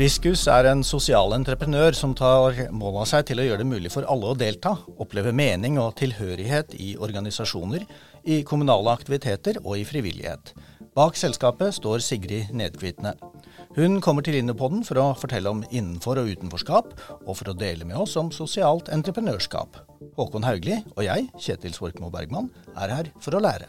Friskus er en sosial entreprenør som tar mål av seg til å gjøre det mulig for alle å delta, oppleve mening og tilhørighet i organisasjoner, i kommunale aktiviteter og i frivillighet. Bak selskapet står Sigrid Nedkvitne. Hun kommer til Innepodden for å fortelle om innenfor- og utenforskap, og for å dele med oss om sosialt entreprenørskap. Håkon Haugli og jeg, Kjetil Svorkmo Bergman, er her for å lære.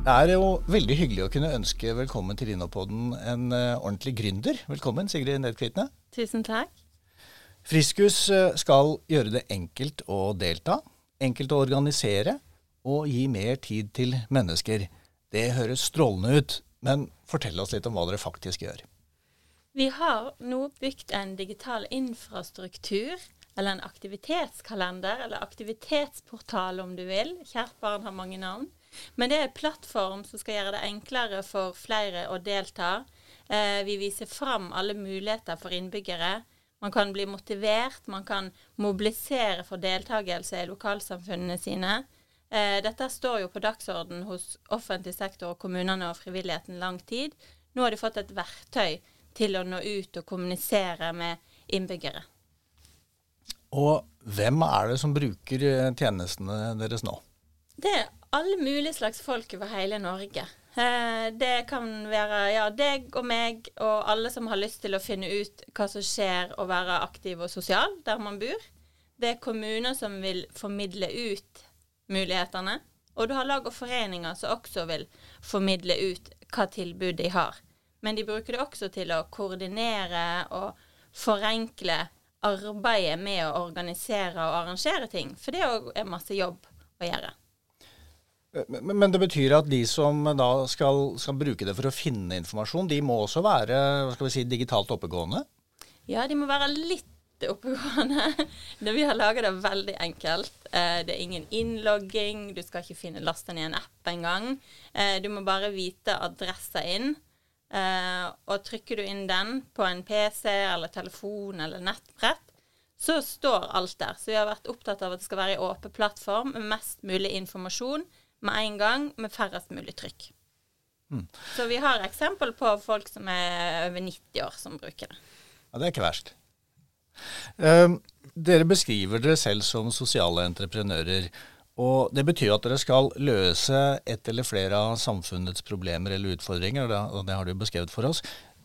Det er jo veldig hyggelig å kunne ønske velkommen til Innopodden en uh, ordentlig gründer. Velkommen, Sigrid Nedkvitne. Tusen takk. Friskus uh, skal gjøre det enkelt å delta, enkelt å organisere og gi mer tid til mennesker. Det høres strålende ut, men fortell oss litt om hva dere faktisk gjør. Vi har nå bygd en digital infrastruktur, eller en aktivitetskalender, eller aktivitetsportal om du vil. Kjært barn har mange navn men det er en plattform som skal gjøre det enklere for flere å delta. Eh, vi viser fram alle muligheter for innbyggere. Man kan bli motivert, man kan mobilisere for deltakelse i lokalsamfunnene sine. Eh, dette står jo på dagsorden hos offentlig sektor, kommunene og frivilligheten lang tid. Nå har de fått et verktøy til å nå ut og kommunisere med innbyggere. Og hvem er det som bruker tjenestene deres nå? Det er alle mulige slags folk over hele Norge. Eh, det kan være ja, deg og meg og alle som har lyst til å finne ut hva som skjer og være aktiv og sosial der man bor. Det er kommuner som vil formidle ut mulighetene. Og du har lag og foreninger som også vil formidle ut hva tilbud de har. Men de bruker det også til å koordinere og forenkle arbeidet med å organisere og arrangere ting. For det er masse jobb å gjøre. Men det betyr at de som da skal, skal, bruke det for å finne informasjon, de må også være hva skal vi si, digitalt oppegående? Ja, de må være litt oppegående. Vi har laget det veldig enkelt. Eh, det er ingen innlogging, du skal ikke finne lasten i en app engang. Eh, du må bare vite adressa inn. Eh, og trykker du inn den på en PC eller telefon eller nettbrett, så står alt der. Så vi har vært opptatt av at det skal være en åpen plattform med mest mulig informasjon med en gang, med færrest mulig trykk. Mm. Så vi har eksempel på folk som er over 90 år som bruker det. Ja, Det er ikke verst. Uh, dere beskriver dere selv som sosiale entreprenører. Og Det betyr at dere skal løse et eller flere av samfunnets problemer eller utfordringer, og det har du beskrevet for oss.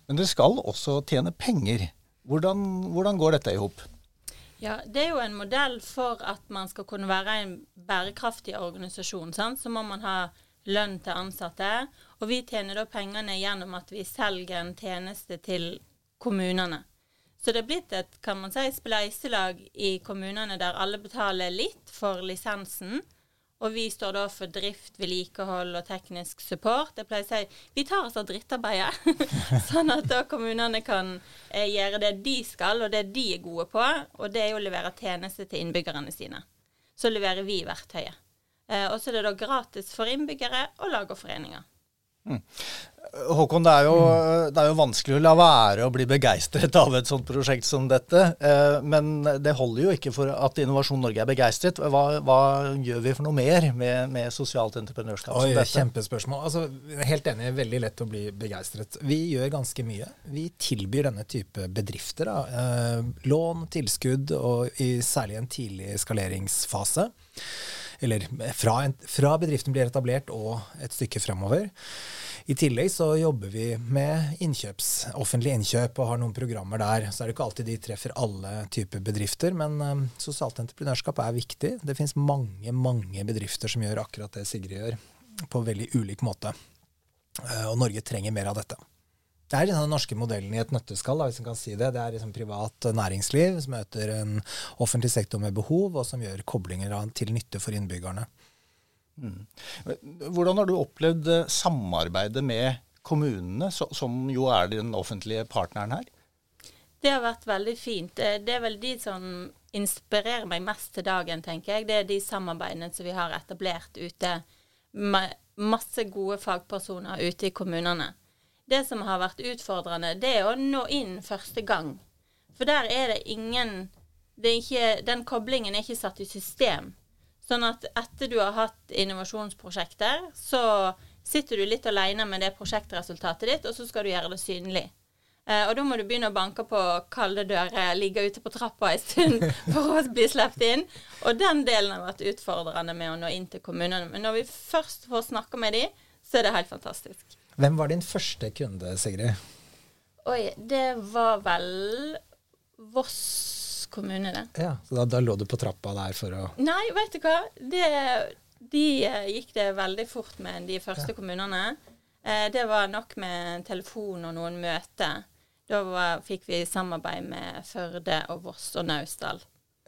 Men dere skal også tjene penger. Hvordan, hvordan går dette i hop? Ja, Det er jo en modell for at man skal kunne være en bærekraftig organisasjon. Sant? Så må man ha lønn til ansatte. Og vi tjener da pengene gjennom at vi selger en tjeneste til kommunene. Så det er blitt et kan man si, spleiselag i kommunene der alle betaler litt for lisensen. Og vi står da for drift, vedlikehold og teknisk support. Jeg pleier å si vi tar oss av drittarbeidet, sånn at da kommunene kan eh, gjøre det de skal, og det de er gode på. Og det er jo å levere tjenester til innbyggerne sine. Så leverer vi verktøyet. Eh, og så er det da gratis for innbyggere og lag og foreninger. Mm. Håkon, det er, jo, det er, jo, vanskelig å la være å bli begeistret av et sånt prosjekt som dette. Eh, men det holder jo ikke for at Innovasjon Norge er begeistret. Hva, hva gjør vi for noe mer med, med sosialt entreprenørskap Oi, som dette? Kjempespørsmål. Altså, helt enig, veldig lett å bli begeistret. Vi gjør ganske mye. Vi tilbyr denne type bedrifter da. Eh, lån, tilskudd, og i særlig en tidlig skaleringsfase eller fra, en, fra, bedriften blir etablert og et stykke fremover. I tillegg så jobber vi med innkjøps, offentlige innkjøp og har noen programmer der. Så er det ikke alltid de treffer alle typer bedrifter, men um, sosialt entreprenørskap er viktig. Det finnes mange, mange bedrifter som gjør akkurat det Sigrid gjør, på veldig ulik måte. Uh, og Norge trenger mer av dette. Det er den norske modellen i et nøtteskall, hvis man kan si det. Det er liksom privat næringsliv som møter en offentlig sektor med behov, og som gjør koblinger til nytte for innbyggerne. Mm. Hvordan har du opplevd eh, samarbeidet med kommunene, som jo er den offentlige partneren her? Det har vært veldig fint. Eh, det er vel de som inspirerer meg mest til dagen, tenker jeg. Det er de samarbeidene som vi har etablert ute. Masse gode fagpersoner ute i kommunene. Det som har vært utfordrende, det er å nå inn første gang. For der er det ingen det er ikke, Den koblingen er ikke satt i system. Sånn at etter du har hatt innovasjonsprosjekter, så sitter du litt alene med det prosjektresultatet ditt, og så skal du gjøre det synlig. Eh, og da må du begynne å banke på kalde dører, ligge ute på trappa en stund for å bli sluppet inn. Og den delen har vært utfordrende med å nå inn til kommunene. Men når vi først får snakke med dem, så er det helt fantastisk. Hvem var din første kunde, Sigrid? Oi, det var vel Voss kommune, det. Ja, så da, da lå du på trappa der for å Nei, vet du hva. Det, de eh, gikk det veldig fort med, de første ja. kommunene. Eh, det var nok med telefon og noen møter. Da var, fikk vi samarbeid med Førde og Voss og Naustdal.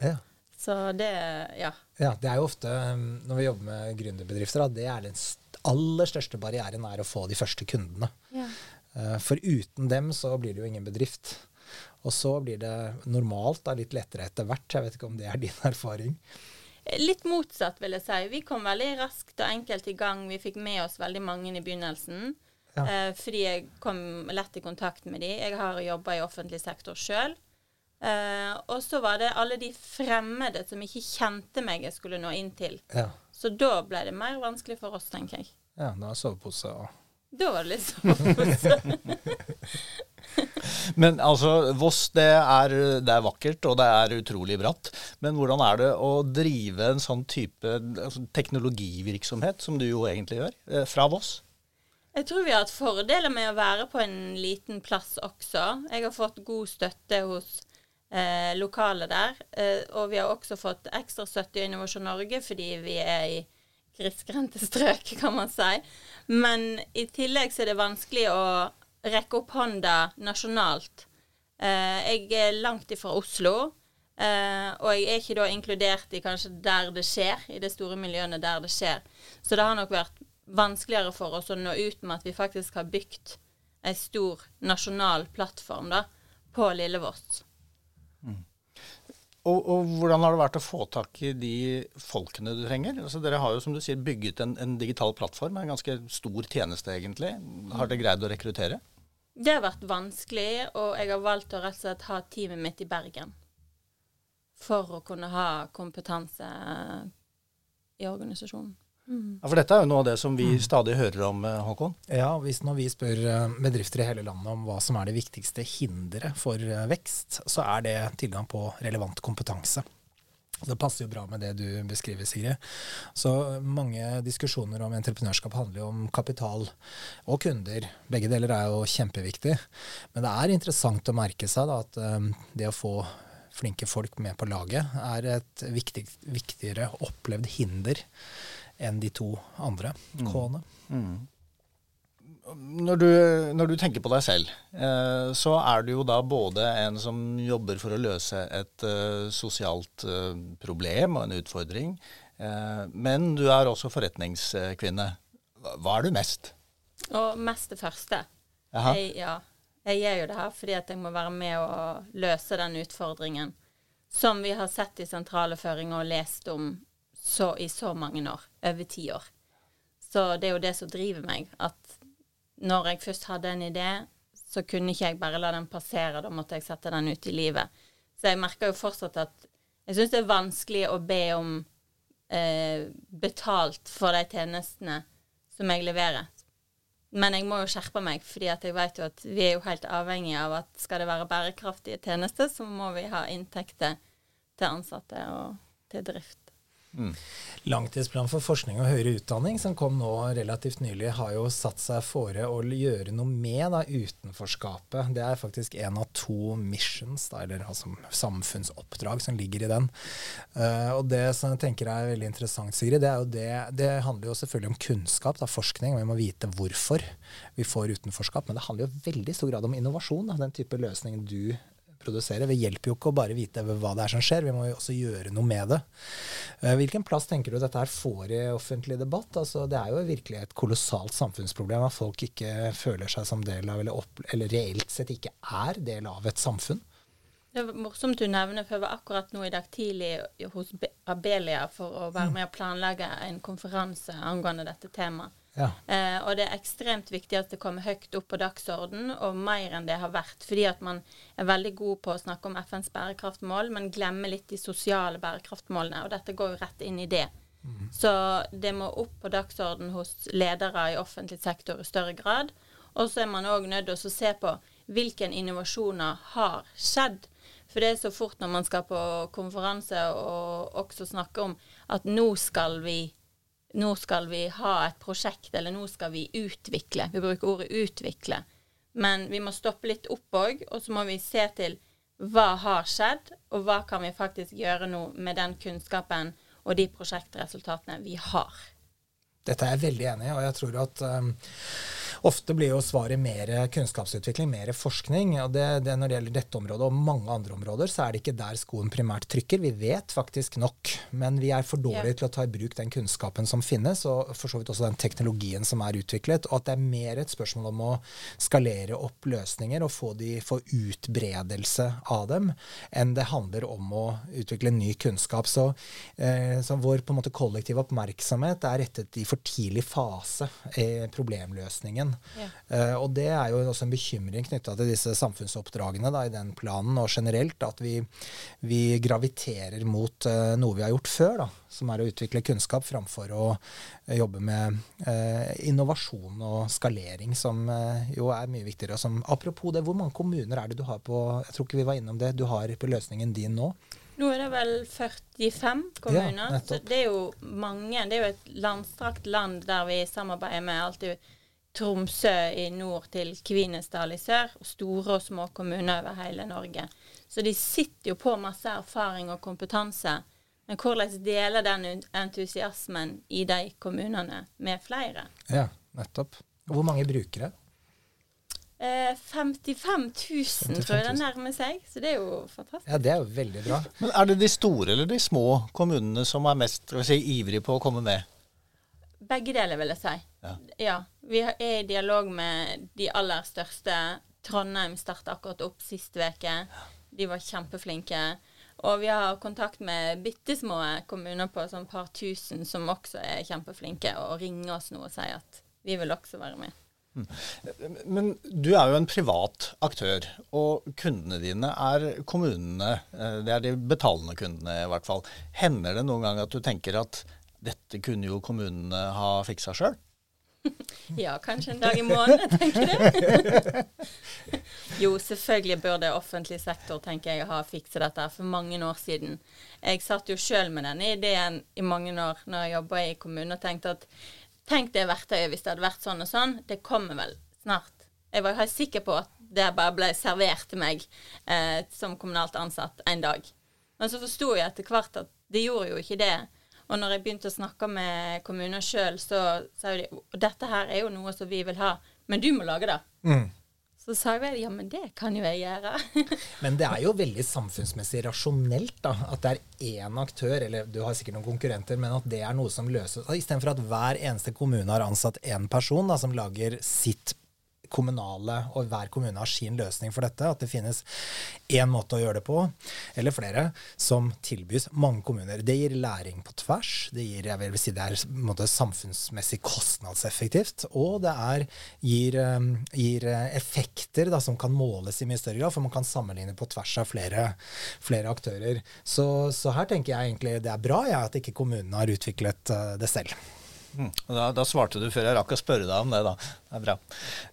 Ja. Så det ja. ja. Det er jo ofte, um, når vi jobber med gründerbedrifter, det er den aller største barrieren er å få de første kundene. Ja. Uh, for uten dem så blir det jo ingen bedrift. Og så blir det normalt da litt lettere etter hvert. Jeg vet ikke om det er din erfaring? Litt motsatt, vil jeg si. Vi kom veldig raskt og enkelt i gang. Vi fikk med oss veldig mange i begynnelsen. Ja. Eh, fordi jeg kom lett i kontakt med de. Jeg har jobba i offentlig sektor sjøl. Eh, og så var det alle de fremmede som ikke kjente meg jeg skulle nå inn til. Ja. Så da ble det mer vanskelig for oss, tenker jeg. Ja, da er sovepose og Da var det litt sovepose. Men altså, Voss det er, det er, vakkert, og det er utrolig bratt. Men hvordan er det å drive en sånn type altså, teknologivirksomhet, som du jo egentlig gjør, eh, fra Voss? Jeg tror vi har hatt fordeler med å være på en liten plass også. Jeg har fått god støtte hos eh, lokale der. Eh, og vi har også fått ekstra støtte i Innovasjon Norge fordi vi er i grisgrendte strøk, kan man si. Men i tillegg så er det vanskelig å rekke opp hånda nasjonalt. Eh, jeg er langt ifra Oslo. Uh, og jeg er ikke da inkludert i kanskje der det skjer, i det store miljøene der det skjer. Så det har nok vært vanskeligere for oss å nå ut med at vi faktisk har bygd ei stor nasjonal plattform da, på Lillevoss. Mm. Og, og, hvordan har det vært å få tak i de folkene du trenger? Altså, dere har jo som du sier bygget en, en digital plattform, en ganske stor tjeneste egentlig. Har dere greid å rekruttere? Det har vært vanskelig, og jeg har valgt å rett og slett ha teamet mitt i Bergen. For å kunne ha kompetanse i organisasjonen. Mm. Ja, For dette er jo noe av det som vi mm. stadig hører om, eh, Håkon? Ja, hvis når vi spør eh, bedrifter i hele landet om hva som er det viktigste hinderet for eh, vekst, så er det tilgang på relevant kompetanse. Det passer jo bra med det du beskriver, Sigrid. Så mange diskusjoner om entreprenørskap handler jo om kapital og kunder. Begge deler er jo kjempeviktig. Men det er interessant å merke seg da, at det å få flinke folk med på laget er et viktig, viktigere opplevd hinder enn de to andre mm. K-ene. Mm. Når, du, når, du, tenker på deg selv, eh, så er du jo da både en som jobber for å løse et eh, sosialt eh, problem og en utfordring, eh, men du er også forretningskvinne. Hva er du mest? Og mest det første. Jeg, ja, jeg gjør jo det her fordi at jeg må være med å løse den utfordringen som vi har sett i sentrale føringer og lest om så, i så mange år. Over ti år. Så det er jo det som driver meg. At når jeg først hadde en idé, så kunne ikke jeg bare la den passere. Da måtte jeg sette den ut i livet. Så jeg merker jo fortsatt at jeg syns det er vanskelig å be om eh, betalt for de tjenestene som jeg leverer. Men jeg må jo skjerpe meg, fordi jeg vet jo at vi er jo helt avhengig av at skal det være bærekraftige tjenester, så må vi ha inntekter til ansatte og til drift. Mm. Langtidsplan for forskning og høyere utdanning, som kom nå relativt nylig, har jo satt seg fore å gjøre noe med da, utenforskapet. Det er faktisk en av to missions, da, eller altså, samfunnsoppdrag, som ligger i den. Uh, og Det som jeg tenker er veldig interessant, Sigrid, det, det, det handler jo selvfølgelig om kunnskap, da, forskning, vi må vite hvorfor vi får utenforskap. Men det handler jo veldig stor grad om innovasjon, den type løsning du produsere. Vi hjelper jo ikke å bare vite hva det er som skjer, vi må jo også gjøre noe med det. Eh, hvilken plass tenker du dette her får i offentlig debatt? Altså, det er jo virkelig et kolossalt samfunnsproblem at folk ikke føler seg som del av, eller, opp, eller reelt sett ikke er del av et samfunn. Det er morsomt du nevner, for jeg var akkurat nå i dag tidlig hos Abelia for å være mm. med og planlegge en konferanse angående dette temaet. Ja. Eh, og det er ekstremt viktig at det kommer høyt opp på dagsorden, og mer enn det har vært. Fordi at man er veldig god på å snakke om FNs bærekraftmål, men glemmer litt de sosiale bærekraftmålene. Og dette går jo rett inn i det. Så det må opp på dagsorden hos ledere i offentlig sektor i større grad. Og så er man òg nødt til å se på hvilke innovasjoner har skjedd. For det er så fort når man skal på konferanse og også snakke om at nå skal vi nå skal vi ha et prosjekt, eller nå skal vi utvikle. Vi bruker ordet 'utvikle'. Men vi må stoppe litt opp òg, og så må vi se til hva har skjedd, og hva kan vi faktisk gjøre nå med den kunnskapen og de prosjektresultatene vi har. Dette er jeg veldig enig i, og jeg tror at um, Ofte blir jo svaret mer kunnskapsutvikling, mer forskning. og det, det Når det gjelder dette området og mange andre områder, så er det ikke der skoen primært trykker. Vi vet faktisk nok, men vi er for dårlige ja. til å ta i bruk den kunnskapen som finnes, og for så vidt også den teknologien som er utviklet. Og at det er mer et spørsmål om å skalere opp løsninger og få, de, få utbredelse av dem, enn det handler om å utvikle ny kunnskap. Så, eh, så vår på en måte kollektive oppmerksomhet er rettet i for tidlig fase i problemløsningen igjen. Ja. Uh, og det er jo også en bekymring knytta til disse samfunnsoppdragene da, i den planen, og generelt at vi, vi graviterer mot uh, noe vi har gjort før, da, som er å utvikle kunnskap framfor å uh, jobbe med innovasjon og skalering, som jo er mye viktigere. Som, apropos det, hvor mange kommuner er det du har på Jeg tror ikke vi var innom det. Du har på løsningen din nå? Nå er det vel 45 kommuner. Ja, så det er jo mange. Det er jo et landstrakt land der vi samarbeider med alltid Tromsø i nord til Kvinesdal i sør, og store og små kommuner over hele Norge. Så de sitter jo på masse erfaring og kompetanse. Men hvordan deler den entusiasmen i de kommunene med flere? Ja, nettopp. Og Hvor mange brukere? Eh, 55 000, tror jeg det nærmer seg. Så det er jo fantastisk. Ja, Det er jo veldig bra. Men Er det de store eller de små kommunene som er mest si, ivrige på å komme med? Begge deler, vil jeg si. Ja. ja. Vi er i dialog med de aller største. Trondheim starta akkurat opp sist uke. De var kjempeflinke. Og vi har kontakt med bitte små kommuner på sånn par tusen som også er kjempeflinke, og ringer oss nå og sier at vi vil også være med. Mm. Men du er jo en privat aktør, og kundene dine er kommunene. Eh, det er de betalende kundene, i hvert fall. Hender det noen gang at du tenker at dette kunne jo kommunene ha fiksa sjøl? ja, kanskje en dag i måneden, tenker du. jo, selvfølgelig burde offentlig sektor tenker jeg, ha fikset dette for mange år siden. Jeg satt jo sjøl med denne ideen i mange år når jeg jobba i kommunen og tenkte at tenk det verktøyet hvis det hadde vært sånn og sånn. Det kommer vel snart. Jeg var helt sikker på at det bare ble servert til meg eh, som kommunalt ansatt en dag. Men så forsto jeg etter hvert at det gjorde jo ikke det. Og når jeg begynte å snakke med kommuner sjøl, så sa de dette her er jo noe som vi vil ha, men du må lage det. Mm. Så sa jeg ja, men det kan jo jeg gjøre. men det er jo veldig samfunnsmessig rasjonelt da, at det er én aktør, eller du har sikkert noen konkurrenter, men at det er noe som løses. Istedenfor at hver eneste kommune har ansatt én person da, som lager sitt kommunale, og hver kommune har sin løsning for dette. At det finnes én måte å gjøre det på, eller flere, som tilbys mange kommuner. Det gir læring på tvers. Det gir, jeg vil si det er måte, samfunnsmessig kostnadseffektivt. Og det er, gir, um, gir eh, effekter da, som kan måles i mye større grad, for man kan sammenligne på tvers av flere, flere aktører. Så, så, her tenker jeg egentlig det er bra ja, at ikke kommunene har utviklet uh, det selv. Mm. Da, da, svarte du før jeg rakk å spørre deg om det, da. Det er bra.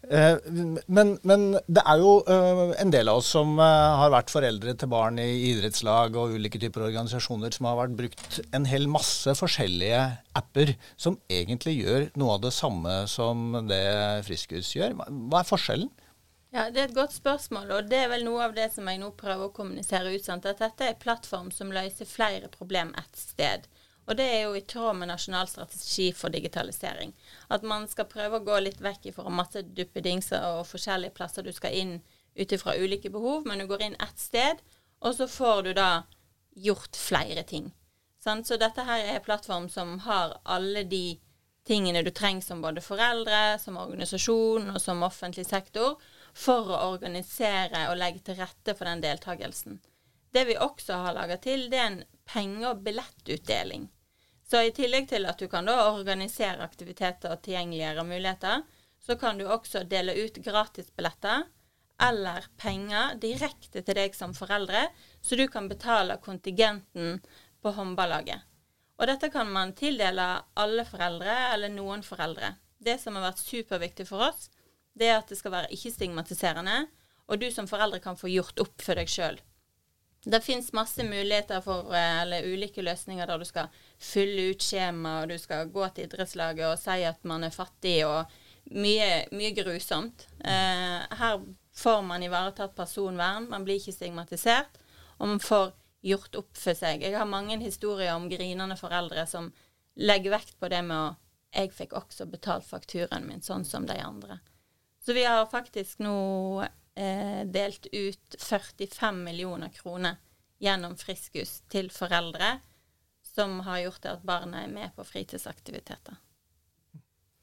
Eh, men, men, det er jo eh, en del av oss som eh, har vært foreldre til barn i idrettslag og ulike typer organisasjoner som har vært brukt en hel masse forskjellige apper som egentlig gjør noe av det samme som det Friskus gjør. Hva er forskjellen? Ja, Det er et godt spørsmål, og det er vel noe av det som jeg nå prøver å kommunisere ut. Sant? At dette er en plattform som løser flere problem ett sted. Og det er jo i tråd med nasjonal strategi for digitalisering. At man skal prøve å gå litt vekk fra masse duppedingser og forskjellige plasser du skal inn ut ifra ulike behov, men du går inn ett sted, og så får du da gjort flere ting. Så dette her er en plattform som har alle de tingene du trenger som både foreldre, som organisasjon og som offentlig sektor for å organisere og legge til rette for den deltakelsen. Det vi også har laga til, det er en penge- og billettutdeling. Så i tillegg til at du kan da organisere aktiviteter og tilgjengeliggjøre muligheter, så kan du også dele ut gratisbilletter eller penger direkte til deg som foreldre, så du kan betale kontingenten på håndballaget. Og dette kan man tildele alle foreldre eller noen foreldre. Det som har vært superviktig for oss, det er at det skal være ikke-stigmatiserende, og du som foreldre kan få gjort opp for deg sjøl. Det fins masse muligheter for, eh, eller ulike løsninger der du skal fylle ut skjema, og du skal gå til idrettslaget og si at man er fattig, og mye, mye grusomt. Eh, her får man ivaretatt personvern, man blir ikke stigmatisert, og man får gjort opp for seg. Jeg har mange historier om grinende foreldre som legger vekt på det med å Jeg fikk også betalt fakturaen min, sånn som de andre. Så vi har faktisk nå eh, delt ut 45 millioner kroner gjennom Friskus til foreldre, som har gjort det at barna er med på fritidsaktiviteter.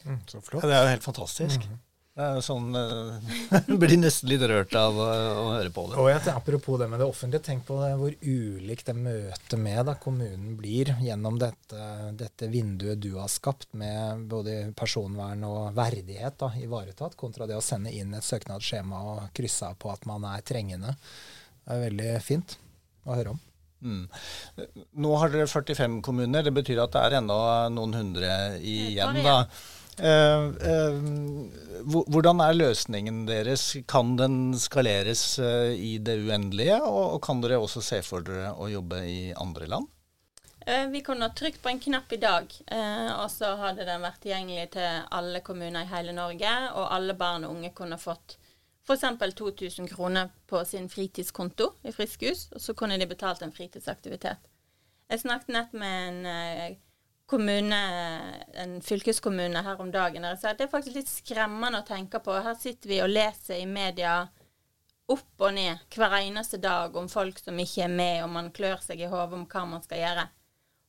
Mm, så flott. Ja, det er jo helt fantastisk. Mm -hmm. Det er jo sånn uh, Blir nesten litt rørt av å, å høre på det. Og jeg, Apropos det med det offentlige, tenk på det, hvor ulikt det møtet med da, kommunen blir gjennom dette, dette, vinduet du har skapt, med både personvern og verdighet da, ivaretatt, kontra det å sende inn et søknadsskjema og krysse av på at man er trengende. Det er veldig fint å høre om. Mm. Nå har dere 45 kommuner. Det betyr at det er ennå noen hundre igjen. da. Eh, eh, hvordan er løsningen deres? Kan den skaleres eh, i det uendelige? Og kan dere også se for dere å jobbe i andre land? Vi kunne ha trykt på en knapp i dag, og så hadde den vært tilgjengelig til alle kommuner i hele Norge. Og alle barn og unge kunne fått f.eks. 2000 kroner på sin fritidskonto i Friskhus, og så kunne de betalt en fritidsaktivitet. Jeg snakket nett med en kommune, en fylkeskommune her om dagen der jeg sa at det er faktisk litt skremmende å tenke på. Her sitter vi og leser i media opp og ned hver eneste dag om folk som ikke er med, og man klør seg i hodet om hva man skal gjøre.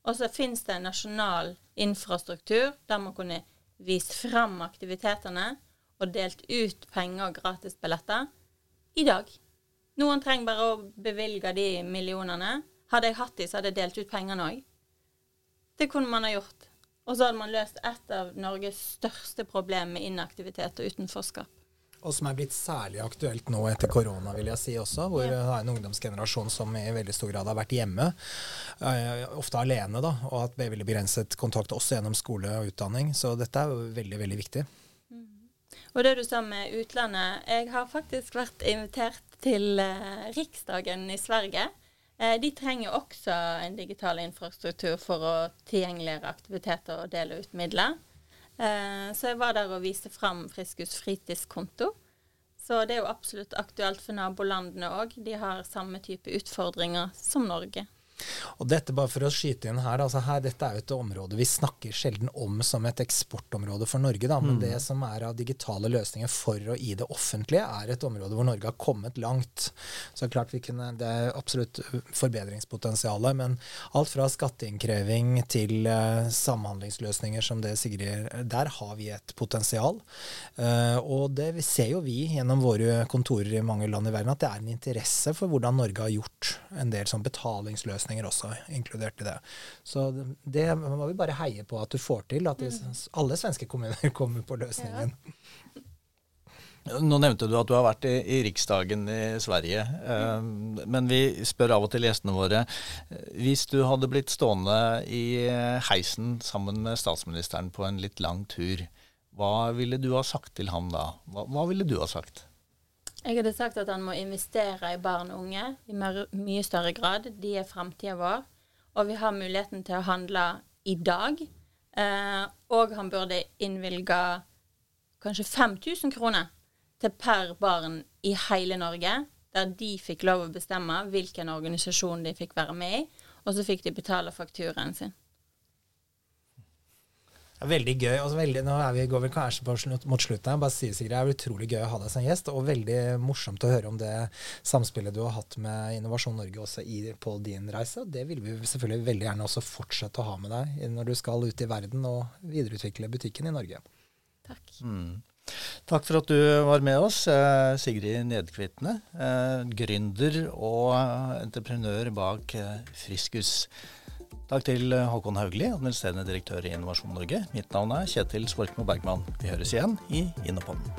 Og så finnes det en nasjonal infrastruktur der man kunne vist fram aktivitetene og delt ut penger og gratisbilletter i dag. Noen trenger bare å bevilge de millionene. Hadde jeg hatt de, så hadde jeg delt ut pengene òg. Det kunne man ha gjort. Og så hadde man løst et av Norges største problem med inaktivitet og utenforskap. Og som er blitt særlig aktuelt nå etter korona, vil jeg si også. Hvor det er en ungdomsgenerasjon som i veldig stor grad har vært hjemme. Uh, ofte alene, da, og hatt veldig begrenset kontakt også gjennom skole og utdanning. Så dette er veldig, veldig viktig. Og det du sa med utlandet Jeg har faktisk vært invitert til uh, Riksdagen i Sverige. Eh, de trenger også en digital infrastruktur for å tilgjengeliggjøre aktiviteter og dele ut midler. Eh, så jeg var der og viste fram Friskus fritidskonto. Så det er jo absolutt aktuelt for nabolandene òg. De har samme type utfordringer som Norge. Og dette bare for å skyte inn her, altså her, Dette er jo et område vi snakker sjelden om som et eksportområde for Norge. Da, men mm. det som er av digitale løsninger for og i det offentlige, er et område hvor Norge har kommet langt. Så klart vi kunne, Det er absolutt forbedringspotensialet, men alt fra skatteinnkreving til uh, samhandlingsløsninger som det Sigrid Der har vi et potensial. Uh, og det ser jo vi gjennom våre kontorer i mange land i verden, at det er en interesse for hvordan Norge har gjort en del sånn betalingsløsninger løsninger også inkludert i det. Så det må vi bare heie på at du får til, at mm. alle svenske kommuner kommer på løsningen. Ja. Nå nevnte du at du har vært i, i Riksdagen i Sverige. Um, men vi spør av og til gjestene våre Hvis du hadde blitt stående i heisen sammen med statsministeren på en litt lang tur, hva ville du ha sagt til ham da? Hva, hva ville du ha sagt? Jeg hadde sagt at han må investere i barn og unge i mye større grad. De er framtida vår. Og vi har muligheten til å handle i dag. Eh, og han burde innvilge kanskje 5000 kroner til per barn i hele Norge, der de fikk lov å bestemme hvilken organisasjon de fikk være med i, og så fikk de betale fakturaen sin. Veldig gøy. Også veldig, nå vi, går vi kanskje på slutt, mot slutten. Jeg bare sier Sigrid, Det er utrolig gøy å ha deg som gjest, og veldig morsomt å høre om det samspillet du har hatt med Innovasjon Norge også i, på din reise. og Det vil vi selvfølgelig veldig gjerne også fortsette å ha med deg når du skal ut i verden og videreutvikle butikken i Norge. Takk. Mm. Takk for at du var med oss, eh, Sigrid Nedkvitne. Eh, gründer og entreprenør bak eh, Friskus. Takk til Håkon Haugli, administrerende direktør i Innovasjon Norge. Mitt navn er Kjetil Svorkmo Bergman. Vi høres igjen i Innopodden.